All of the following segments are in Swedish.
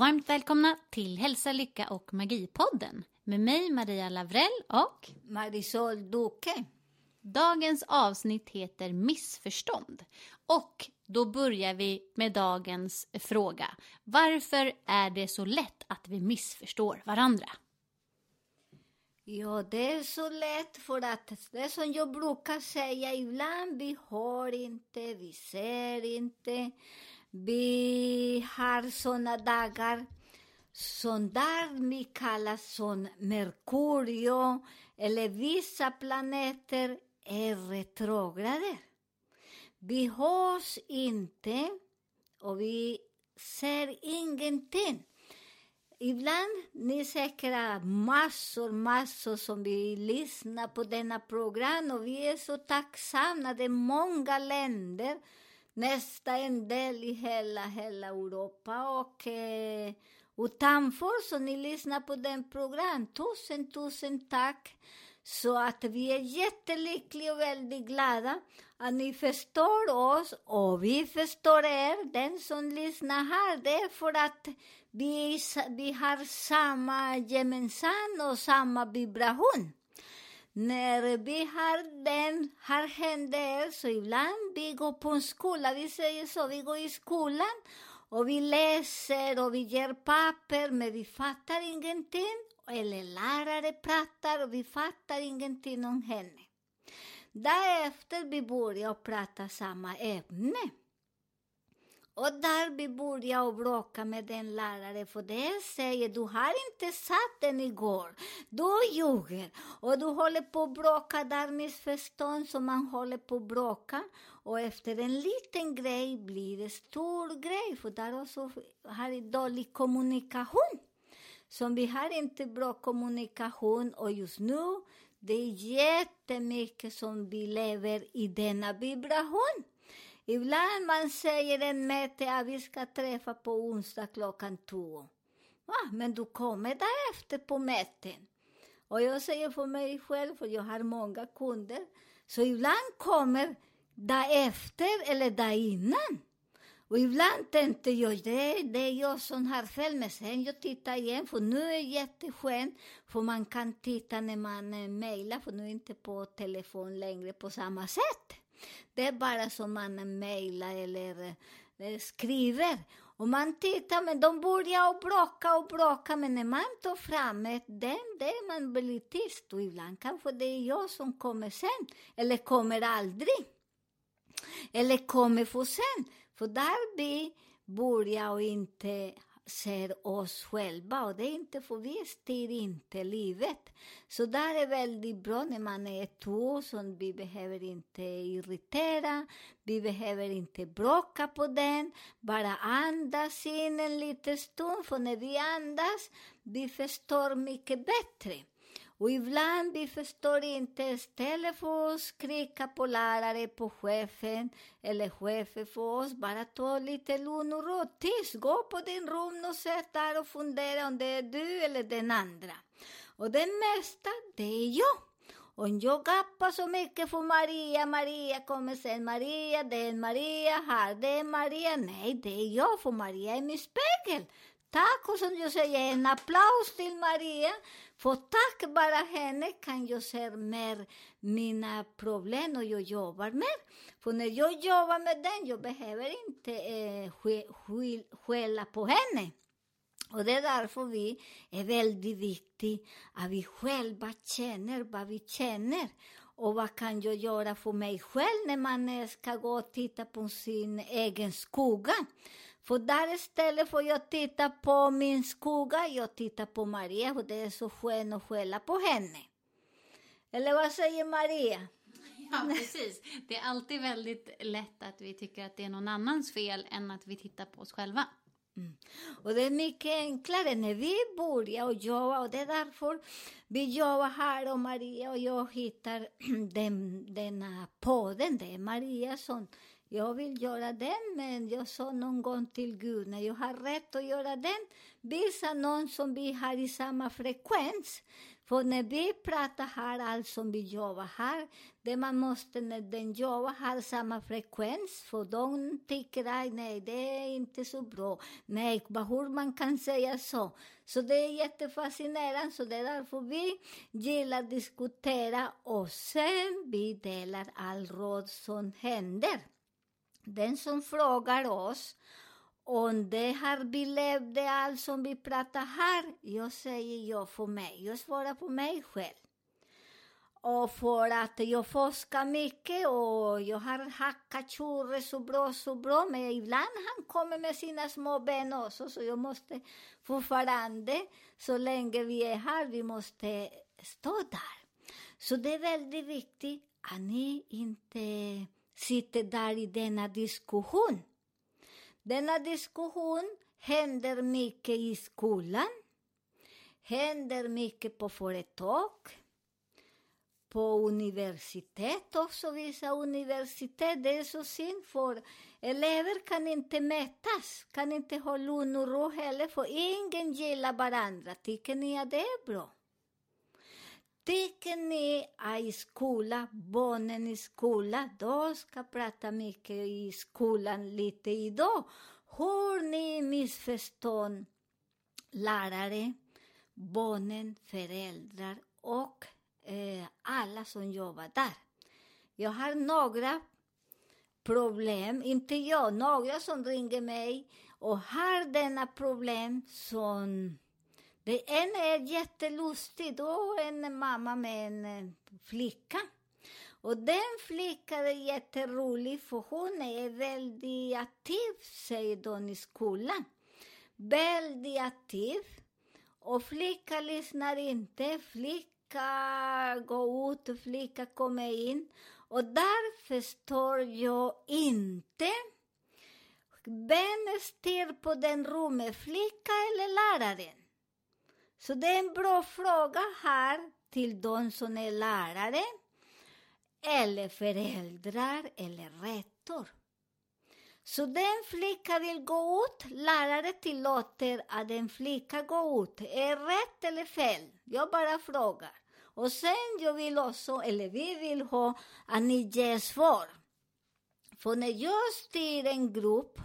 Och varmt välkomna till Hälsa, Lycka och Magipodden med mig Maria Lavrell och Marisol Duque. dagens avsnitt heter Missförstånd. Och då börjar vi med dagens fråga. Varför är det så lätt att vi missförstår varandra? Ja, det är så lätt för att det är som jag brukar säga ibland, vi hör inte, vi ser inte, vi har såna dagar som där vi kallas som Merkurio eller vissa planeter e är retrograder. Vi hörs inte och vi ser ingenting. Ibland, ni säkert massor, massor som vi lyssnar på denna program och vi är så tacksamma. Det är många länder, nästan en del i hela, hela Europa och eh, utanför, så ni lyssnar på den program. Tusen, tusen tack! Så att vi är jättelyckliga och väldigt glada att ni förstår oss och vi förstår er, den som lyssnar här. Det är för att vi, vi har samma gemensam och samma vibration. När vi har den här händer så ibland vi går på en skola, vi säger så, vi går i skolan och vi läser och vi ger papper men vi fattar ingenting. Eller lärare pratar och vi fattar ingenting om henne. Därefter vi börjar prata samma ämne. Och där vi jag bråka med den lärare, för det säger du har inte satt den igår, du ljuger. Och du håller på att bråka där missförstånd, så man håller på att bråka. Och efter en liten grej blir det stor grej, för där också har vi dålig kommunikation. Så vi har inte bra kommunikation och just nu det är jättemycket som vi lever i denna vibration. Ibland man säger en möte att vi ska träffa på onsdag klockan två. Va? Men du kommer därefter på möten. Och jag säger för mig själv, för jag har många kunder, så ibland kommer därefter eller där innan. Och ibland tänkte jag, det, det är jag som har fel, men sen jag tittar igen, för nu är det jätteskönt, för man kan titta när man mejlar, för nu är det inte på telefon längre på samma sätt. Det är bara som man mejlar eller eh, skriver. Och man tittar, men de börjar och bråka och bråka, men när man tar fram ett, den, det är man blir tyst. Och ibland kanske det är jag som kommer sen, eller kommer aldrig. Eller kommer för sen. För där vi börjar och inte ser oss själva och det är inte för vi styr inte livet. Så där är väldigt bra när man är två, så vi behöver inte irritera, vi behöver inte bråka på den, bara andas in en liten stund, för när vi andas, vi förstår mycket bättre. Och ibland vi förstår inte, istället för att skrika på lärare, på chefen eller chefen för oss, bara ta lite lugn och ro. Tyst, gå på din rum och sätt där och fundera om det är du eller den andra. Och det mesta, det är jag. Om jag gapar så mycket för Maria, Maria kommer sen, Maria, det är Maria här, det är Maria, nej, det är jag, för Maria är min spegel. Tack och som jag säger, en applaus till Maria. För tack vare henne kan jag se mer mina problem och jag jobbar mer. För när jag jobbar med den, jag behöver inte eh, skälla på henne. Och det är därför vi är väldigt viktigt att vi själva känner vad vi känner. Och vad kan jag göra för mig själv när man eh, ska gå och titta på sin egen skugga? För där istället får jag titta på min skugga, jag tittar på Maria, för det är så skönt att skälla på henne. Eller vad säger Maria? Ja, precis. Det är alltid väldigt lätt att vi tycker att det är någon annans fel än att vi tittar på oss själva. Och det är mycket enklare när vi börjar och jobba och det är därför vi jobbar här och Maria och jag hittar den, denna podden. Det är Maria som jag vill göra den men jag sa någon gång till Gud när jag har rätt att göra den visa någon som vi har i samma frekvens. För när vi pratar här, allt som vi jobbar här, det man måste när den jobbar har samma frekvens, för de tycker att nej, det är inte så bra. Nej, hur man kan säga så. Så det är jättefascinerande, så det är därför vi gillar att diskutera och sen vi delar all råd som händer. Den som frågar oss om det har vi levt allt som vi pratar här, jag säger ja för mig. Jag svarar på mig själv. Och för att jag forskar mycket och jag har hackat churre så bra, så bra, men ibland han kommer med sina små ben också, så jag måste fortfarande, så länge vi är här, vi måste stå där. Så det är väldigt viktigt att ni inte sitter där i denna diskussion. Denna diskussion händer mycket i skolan, händer mycket på företag, på universitet också, vissa universitet. Det är så synd för elever kan inte mätas, kan inte ha lugn och ro heller, för ingen gillar varandra. Tycker ni att det är bra? Tycker ni att i skola, barnen i skolan, de ska prata mycket i skolan lite idag. Har ni missförstånd, lärare, barnen, föräldrar och eh, alla som jobbar där. Jag har några problem, inte jag, några som ringer mig och har denna problem som det en är jättelustig, då är en mamma med en eh, flicka. Och den flickan är jätterolig för hon är väldigt aktiv, säger de i skolan. Väldigt aktiv. Och flickan lyssnar inte, Flickan går ut, och flickan kommer in. Och där förstår jag inte. Vem styr på den rummet, Flickan eller läraren? Så det är en bra fråga här till de som är lärare, eller föräldrar eller rektor. Så den flicka vill gå ut, lärare tillåter att en flicka går ut. Är rätt eller fel? Jag bara frågar. Och sen jag vill också, eller vi vill ha att ni ger svar. För när jag styr en grupp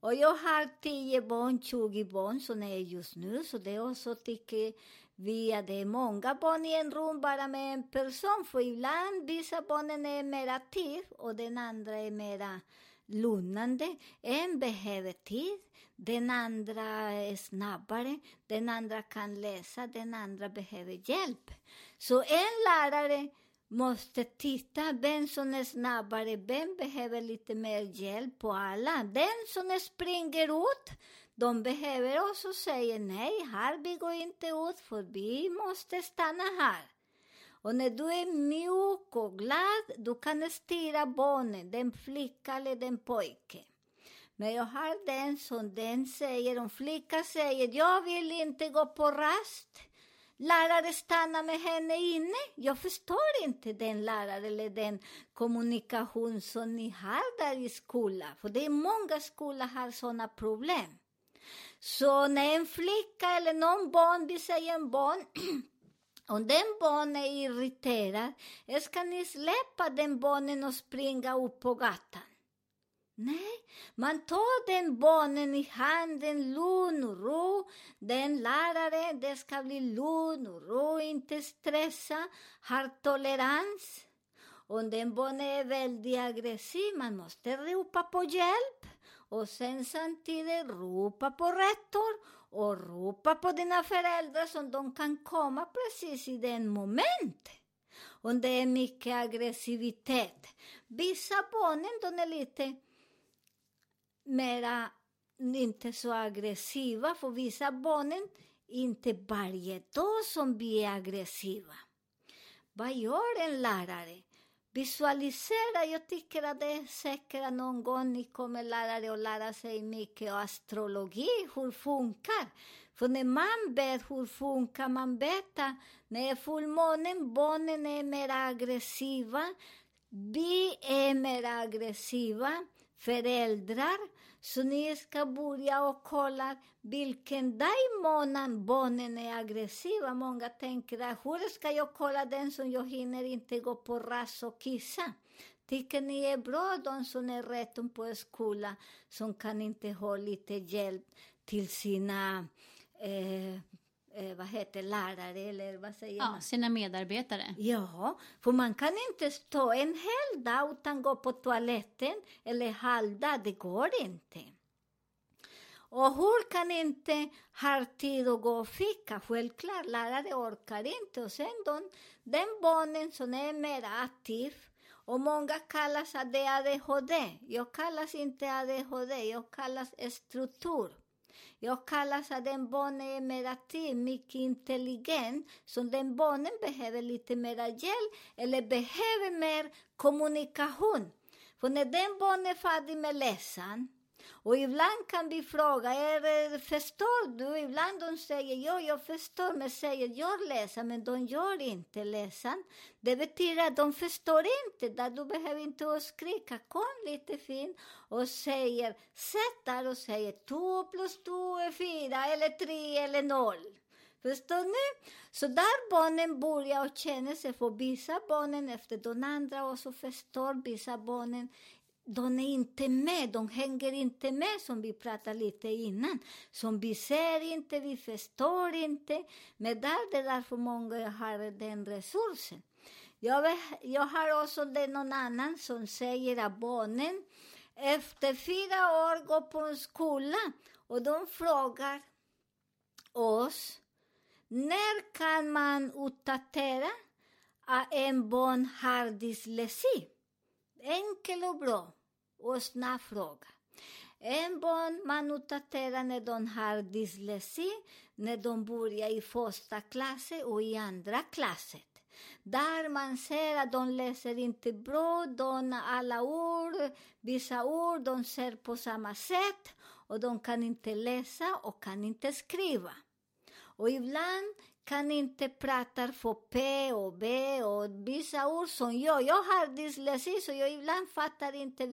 och jag har 10 barn, 20 barn som är just nu, så det också tycker vi att det är många barn i en rum bara med en person, för ibland vissa barnen är mer tid och den andra är mera lugnande. En behöver tid, den andra är snabbare, den andra kan läsa, den andra behöver hjälp. Så en lärare måste titta vem som är snabbare, vem behöver lite mer hjälp på alla. Den som springer ut, de behöver också säga nej, här vi går inte ut för vi måste stanna här. Och när du är mjuk och glad, du kan styra barnen, den flicka eller den pojke. Men jag har den som den säger, om flicka säger, jag vill inte gå på rast. Lärare stannar med henne inne. Jag förstår inte den lärare eller den kommunikation som ni har där i skolan. För det är många skolor har sådana problem. Så när en flicka eller någon barn, vi säger en barn, om den barnen är irriterad, ska ni släppa den barnen och springa upp på gatan? Nej, man tar den barnen i handen, lugn och ro. Den lärare, det ska bli lugn och ro, inte stressa, har tolerans. Om den barnen är väldigt aggressiv, man måste ropa på hjälp. Och sen samtidigt ropa på rektor och ropa på dina föräldrar så de kan komma precis i den momentet. Om det är mycket aggressivitet. Vissa barnen, de är lite mera, inte så aggressiva, för vissa barnen, inte varje dag som vi är aggressiva. Vad gör en lärare? Visualisera, jag tycker att det är säkert att någon gång ni kommer lärare att lära sig mycket om astrologi, hur funkar. För när man vet hur funkar, man vet att när fullmånen, barnen är mer aggressiva, vi är mer aggressiva, föräldrar, så ni ska börja och kolla vilken dag i månaden barnen är aggressiva. Många tänker att hur ska jag kolla den som jag hinner inte gå på rast och kissa? Tycker ni är bra de som är rätt på skolan, som kan inte ha lite hjälp till sina eh, eh, vad heter lärare eller vad säger Ja, man? sina medarbetare. Ja, för man kan inte stå en hel dag utan gå på toaletten eller halvdag, det går inte. Och hur kan inte ha tid att gå och fika? Självklart, lärare orkar inte. Och sen de, den barnen som är mer aktiv, och många kallas ADHD. Jag kallas inte ADHD, jag kallas struktur. Jag kallas att den barnen är mer aktiv, mycket intelligent, så den barnen behöver lite mer hjälp eller behöver mer kommunikation. För när den barnen är färdig med läsan, och ibland kan vi fråga, är, förstår du? Ibland de säger, ja, jag förstår, men säger, jag läser, men de gör inte läsan. Det betyder att de förstår inte, där du behöver inte skrika, kom lite fint och säger, sätt där och säger, två plus två är fyra, eller tre, eller noll. Förstår ni? Så där barnen börjar och känner sig för vissa barnen efter de andra och så förstår vissa barnen de är inte med, de hänger inte med som vi pratade lite innan. Som vi ser inte, vi förstår inte. Men där det är därför många har den resursen. Jag, vet- jag har också det någon annan som säger att barnen efter fyra år går på en skola och de frågar oss när kan man uppdatera att en barn har dyslexi? Enkel och bra och snabb fråga. En barn man uppdaterar när de har dyslexi, när de börjar i första klassen och i andra klassen. Där man ser att de läser inte bra, de alla ord, vissa ord, de ser på samma sätt och de kan inte läsa och kan inte skriva. Och ibland kan inte prata för P och B och vissa ord som jag. Jag har dyslexi så jag ibland fattar inte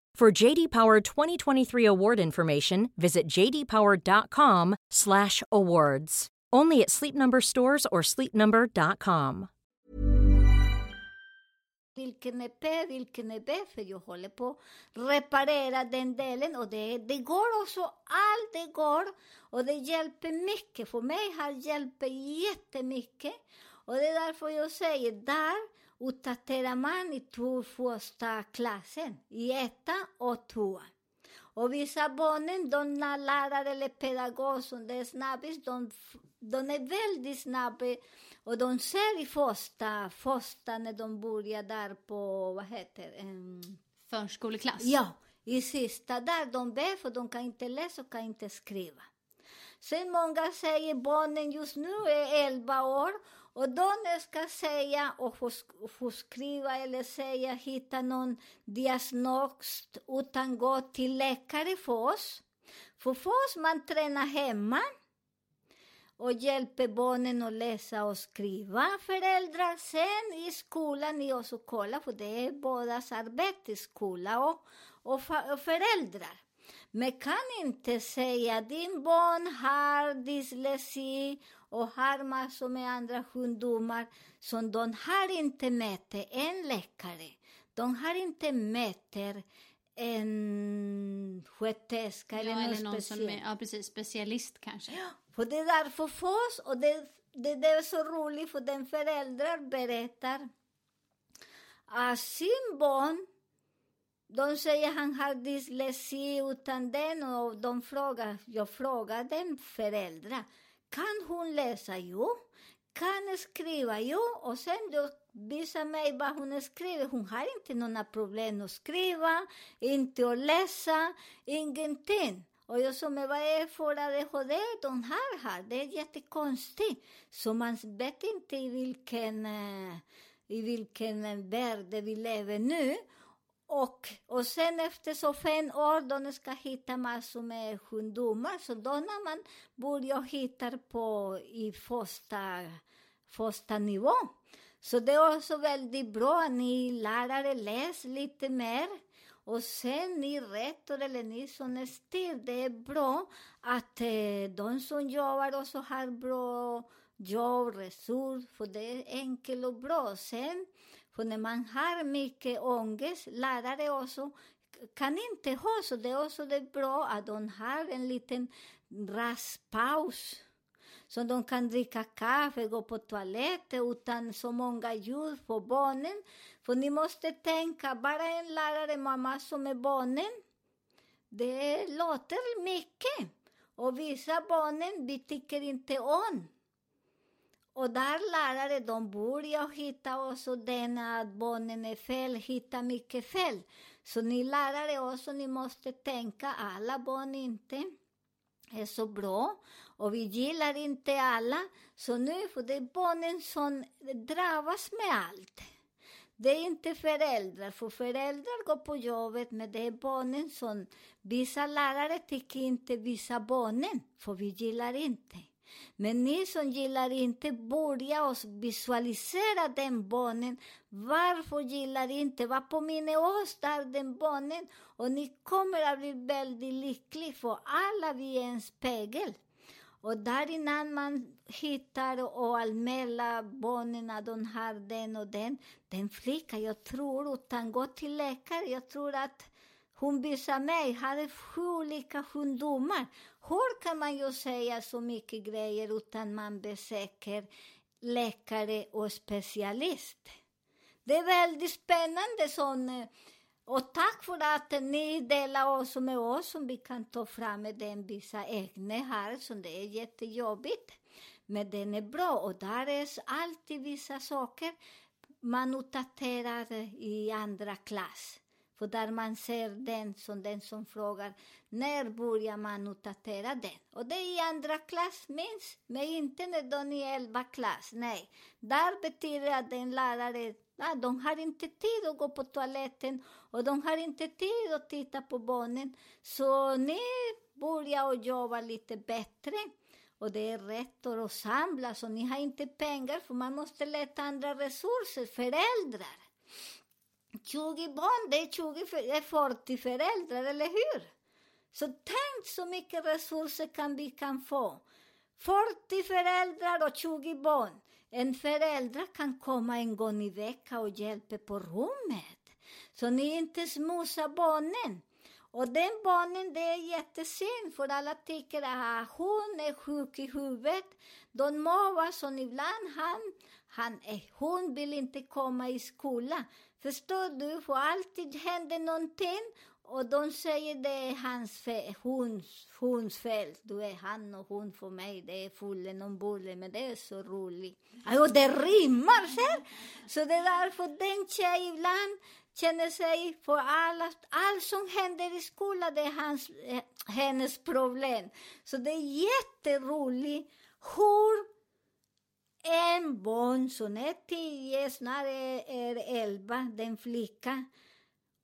For JD Power 2023 award information, visit jdpower.com/awards. Only at Sleep Number stores or sleepnumber.com. för jag håller på reparera den delen och det, det går också, allt det går och det hjälper mycket. För mig har hjälpt jättemycket och det är därför jag säger, där uppdaterar man i två första klassen, i ettan och tvåan. Och vissa barnen, de lärare eller pedagog som det är snabbis, de, de är väldigt snabba och de ser i första, första när de börjar där på, vad heter um, Förskoleklass. Ja, i sista där de ber för de kan inte läsa och kan inte skriva. Sen många säger barnen just nu är 11 år och de ska säga och få, få skriva eller säga, hitta någon diagnos utan gå till läkare för oss. För först man tränar hemma och hjälper barnen att läsa och skriva. Föräldrar sen i skolan, ni också kolla, för det är bådas arbete, skola och, och, och föräldrar. Men kan inte säga din barn har dyslexi och har massor med andra sjukdomar som de har inte mäter en läkare. De har inte mäter en sköterska eller, Ja, någon eller någon som är, ja precis, specialist kanske. För det är därför för oss, och det, det, det är så roligt för den föräldrar berättar att sin barn, de säger han har dyslexi utan den och de frågar, jag frågar den föräldrar, kan hon läsa? Jo. Kan skriva? Jo. Och sen då visar mig vad hon skriver. Hon har inte några problem att skriva, inte att läsa, ingenting. Och jag sa, men vad är för ADHD de har här? Det är jättekonstigt. Så man vet inte i vilken, eh, i vilken värld vi lever nu. Och, och sen efter så fem år, de ska hitta massor med sjukdomar. Så då när man börjar hitta på i första, första nivå. Så det är också väldigt bra att ni lärare läser lite mer. Och sen ni rektor eller ni som styr, det är bra att eh, de som jobbar också har bra jobb, resurser, för det är enkelt och bra. Sen, för när man har mycket ångest, lärare också kan inte ha, så det är också det bra att de har en liten rastpaus. Så de kan dricka kaffe, gå på toaletten utan så många ljud på barnen. För ni måste tänka, bara en lärare, mamma som är barnen, det låter mycket. Och vissa barnen, vi tycker inte om. Och där lärare, de börjar hitta också den att barnen är fel, hitta mycket fel. Så ni lärare också, ni måste tänka, alla barn inte är så bra och vi gillar inte alla. Så nu för det är barnen som drabbas med allt. Det är inte föräldrar, för föräldrar går på jobbet, men det är barnen som vissa lärare tycker inte vissa barnen, för vi gillar inte. Men ni som gillar inte, börja oss visualisera den barnen. Varför gillar inte? Vad påminner oss där den barnen? Och ni kommer att bli väldigt lyckliga, för alla vi är en spegel. Och där innan man hittar och anmäler barnen att de har den och den, den flickan, jag tror, utan gå till läkare, jag tror att hon visade mig, hade sju olika sjukdomar. Hur kan man ju säga så mycket grejer utan man besöker läkare och specialist? Det är väldigt spännande sån, eh, och tack för att ni delar oss med oss som vi kan ta fram med den vissa ämne här som det är jättejobbigt. Men den är bra och där är alltid vissa saker man uppdaterar i andra klass. För där man ser den som den som frågar när börjar man uppdatera den? Och det är i andra klass minst, men inte när de är i elva klass. Nej, där betyder att den lärare Ah, de har inte tid att gå på toaletten och de har inte tid att titta på barnen. Så ni börjar och jobba lite bättre. Och det är rätt att samla, så ni har inte pengar för man måste leta andra resurser, föräldrar. 20 barn, det är 20, för- det är 40 föräldrar, eller hur? Så tänk så mycket resurser kan vi kan få. 40 föräldrar och 20 barn. En förälder kan komma en gång i veckan och hjälpa på rummet. Så ni inte smusar barnen. Och den barnen, det är jättesynd, för alla tycker att ah, hon är sjuk i huvudet. De mobbar, så ibland han, han hon vill inte komma i skolan. Förstår du? För alltid händer någonting och de säger det är hans fel, hons, hons fel. Du är han och hon för mig, det är fullen och bullen, men det är så roligt. Och det rimmar, ser? Så det är därför den tjej ibland, känner sig för alla, allt som händer i skolan, det är hans, eh, hennes problem. Så det är jätteroligt hur en barn som är tio, snarare är, elva, den flicka,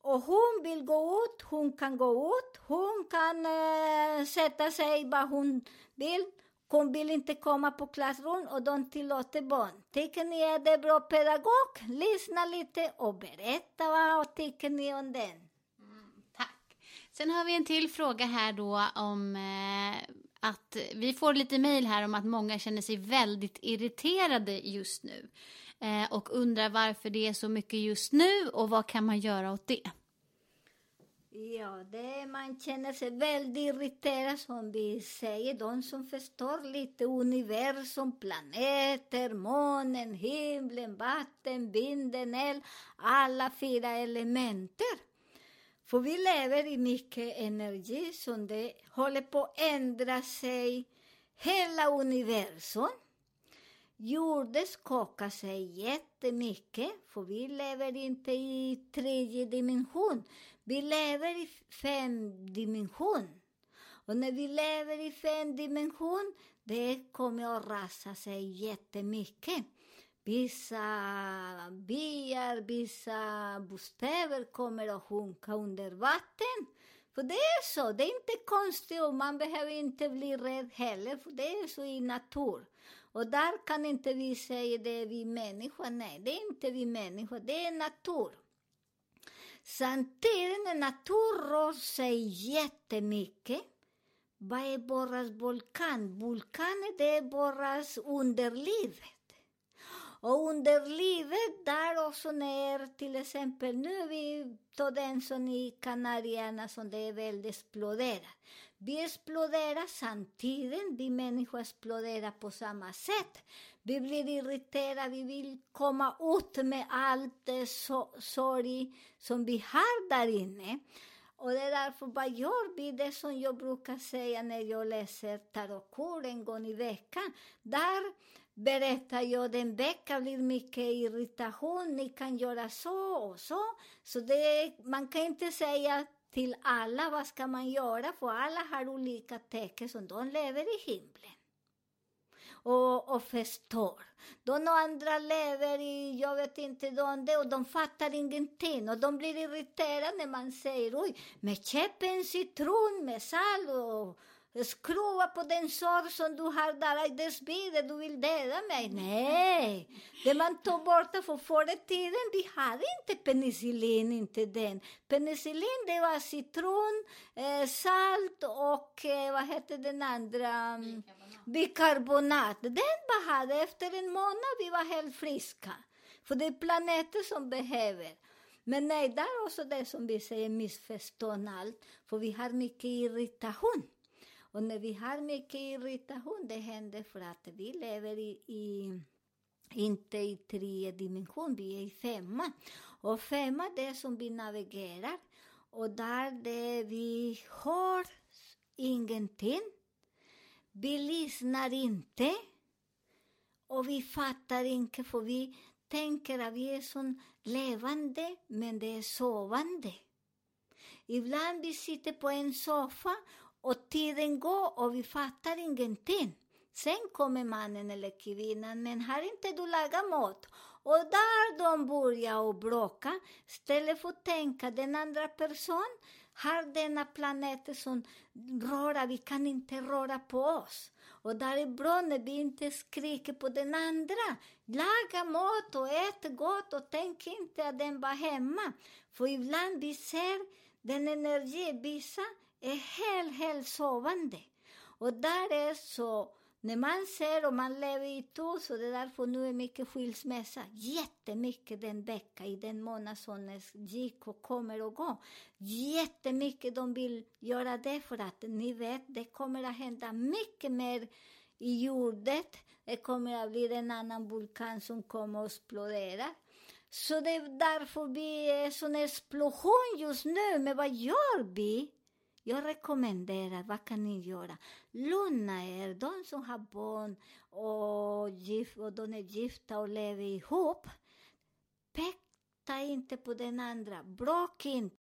och hon vill gå ut, hon kan gå ut, hon kan eh, sätta sig vad hon vill. Hon vill inte komma på klassrum och de tillåter barn. Tycker ni att det är bra pedagog? Lyssna lite och berätta vad tycker ni om den. Mm, tack. Sen har vi en till fråga här då om eh, att vi får lite mejl här om att många känner sig väldigt irriterade just nu. Eh, och undrar varför det är så mycket just nu och vad kan man göra åt det? Ja, det, man känner sig väldigt irriterad som vi säger. De som förstår lite universum, planeter, månen, himlen, vatten, vinden, eld, alla fyra elementer. För vi lever i mycket energi som det håller på att ändra sig, hela universum. Jorden skakar sig jättemycket, för vi lever inte i tredje dimension. Vi lever i fem dimension. Och när vi lever i fem dimension, det kommer att rasa sig jättemycket. Vissa byar, vissa bostäder kommer att sjunka under vatten. För det är så, det är inte konstigt och man behöver inte bli rädd heller, för det är så i natur. Och där kan inte vi säga det är vi människor, nej, det är inte vi människor, det är natur. Samtidigt när natur rör sig jättemycket, vad är våras vulkan? Vulkanen det är våras underlivet. Och under livet där också när till exempel nu vi tar den som i Kanarierna som det är väldigt exploderat. Vi exploderar samtidigt, vi människor exploderar på samma sätt. Vi blir irriterade, vi vill komma ut med allt det so sorg som vi har där inne. Och det är därför, vad gör vi? Det som jag brukar säga när jag läser tarotkort en gång i veckan. Där berättar jag den väcker blir mycket irritation, ni kan göra så och så. Så det, man kan inte säga till alla vad ska man göra, för alla har olika tecken som de lever i himlen. Och, och förstår. De andra lever i, jag vet inte, de, och de fattar ingenting. Och de blir irriterade när man säger, oj, med käppen citron, med salt och skruva på den sår som du har där, det sprider, du vill döda mig. Nej, det man tar bort, för förr i tiden, vi hade inte penicillin, inte den. Penicillin, det var citron, eh, salt och eh, vad hette den andra? Bikarbonat. Den bara hade, efter en månad, vi var helt friska. För det är planeter som behöver. Men nej, där är också det som vi säger missförstånd allt, för vi har mycket irritation. Och när vi har mycket irritation, det händer för att vi lever i, i inte i tre dimension, vi är i femma. Och femma, det är som vi navigerar. Och där det vi har ingenting. Vi lyssnar inte. Och vi fattar inte, för vi tänker att vi är som levande, men det är sovande. Ibland vi sitter på en soffa och tiden går och vi fattar ingenting. Sen kommer mannen eller kvinnan, men har inte du lagat mat? Och där de börjar och bråka, istället för att tänka den andra personen har denna planet som rör, vi kan inte röra på oss. Och där är bra när vi inte skriker på den andra. Laga mat och ät gott och tänk inte att den var hemma. För ibland vi ser den energi, vissa är helt, helt sovande. Och där är så, när man ser och man lever i tur, så det är därför nu är mycket skilsmässa. Jättemycket den vecka, i den månad som gick och kommer och går. Jättemycket de vill göra det för att ni vet, det kommer att hända mycket mer i jordet. Det kommer att bli en annan vulkan som kommer att explodera. Så det är därför vi är sån explosion just nu. Men vad gör vi? Jag rekommenderar, vad kan ni göra? Lugna er, de som har barn och, gift, och de är gifta och lever ihop. pekta inte på den andra, bråka inte.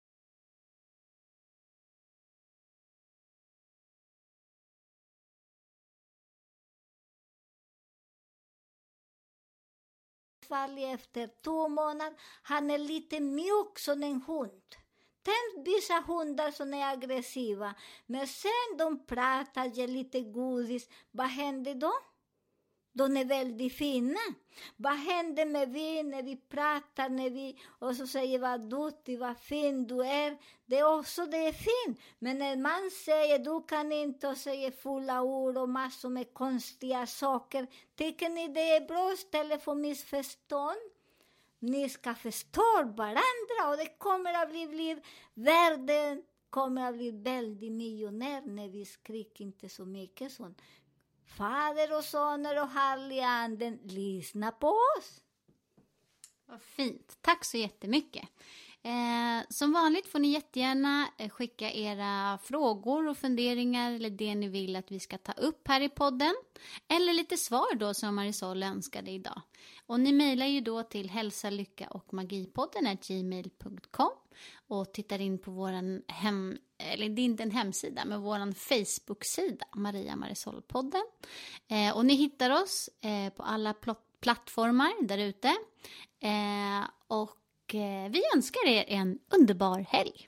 fall efter två månader. Han är lite mjuk som en hund. Tänk vissa hundar som är aggressiva, men sen de pratar, ger lite godis. Vad händer då? De är väldigt fina. Vad händer med vi när vi pratar när vi, och så säger vad duktig, vad fin du är. Det är också det är fint. Men när man säger du kan inte och säger fulla ord och massor med konstiga saker. Tycker ni det är bra istället för missförstånd? Ni ska förstå varandra och det kommer att bli, bli världen kommer att bli väldigt miljonär när vi skriker inte så mycket sånt. Fader och Soner och Härliga Anden, lyssna på oss. Vad fint. Tack så jättemycket. Eh, som vanligt får ni jättegärna eh, skicka era frågor och funderingar eller det ni vill att vi ska ta upp här i podden. Eller lite svar då som Marisol önskade idag. Och ni mejlar ju då till hälsa, lycka och magipodden gmail.com och tittar in på våran hem, eller det är inte en hemsida, men våran Facebook-sida, Maria Marisol-podden. Eh, och ni hittar oss eh, på alla plattformar där ute. Eh, och Eh, vi önskar er en underbar helg.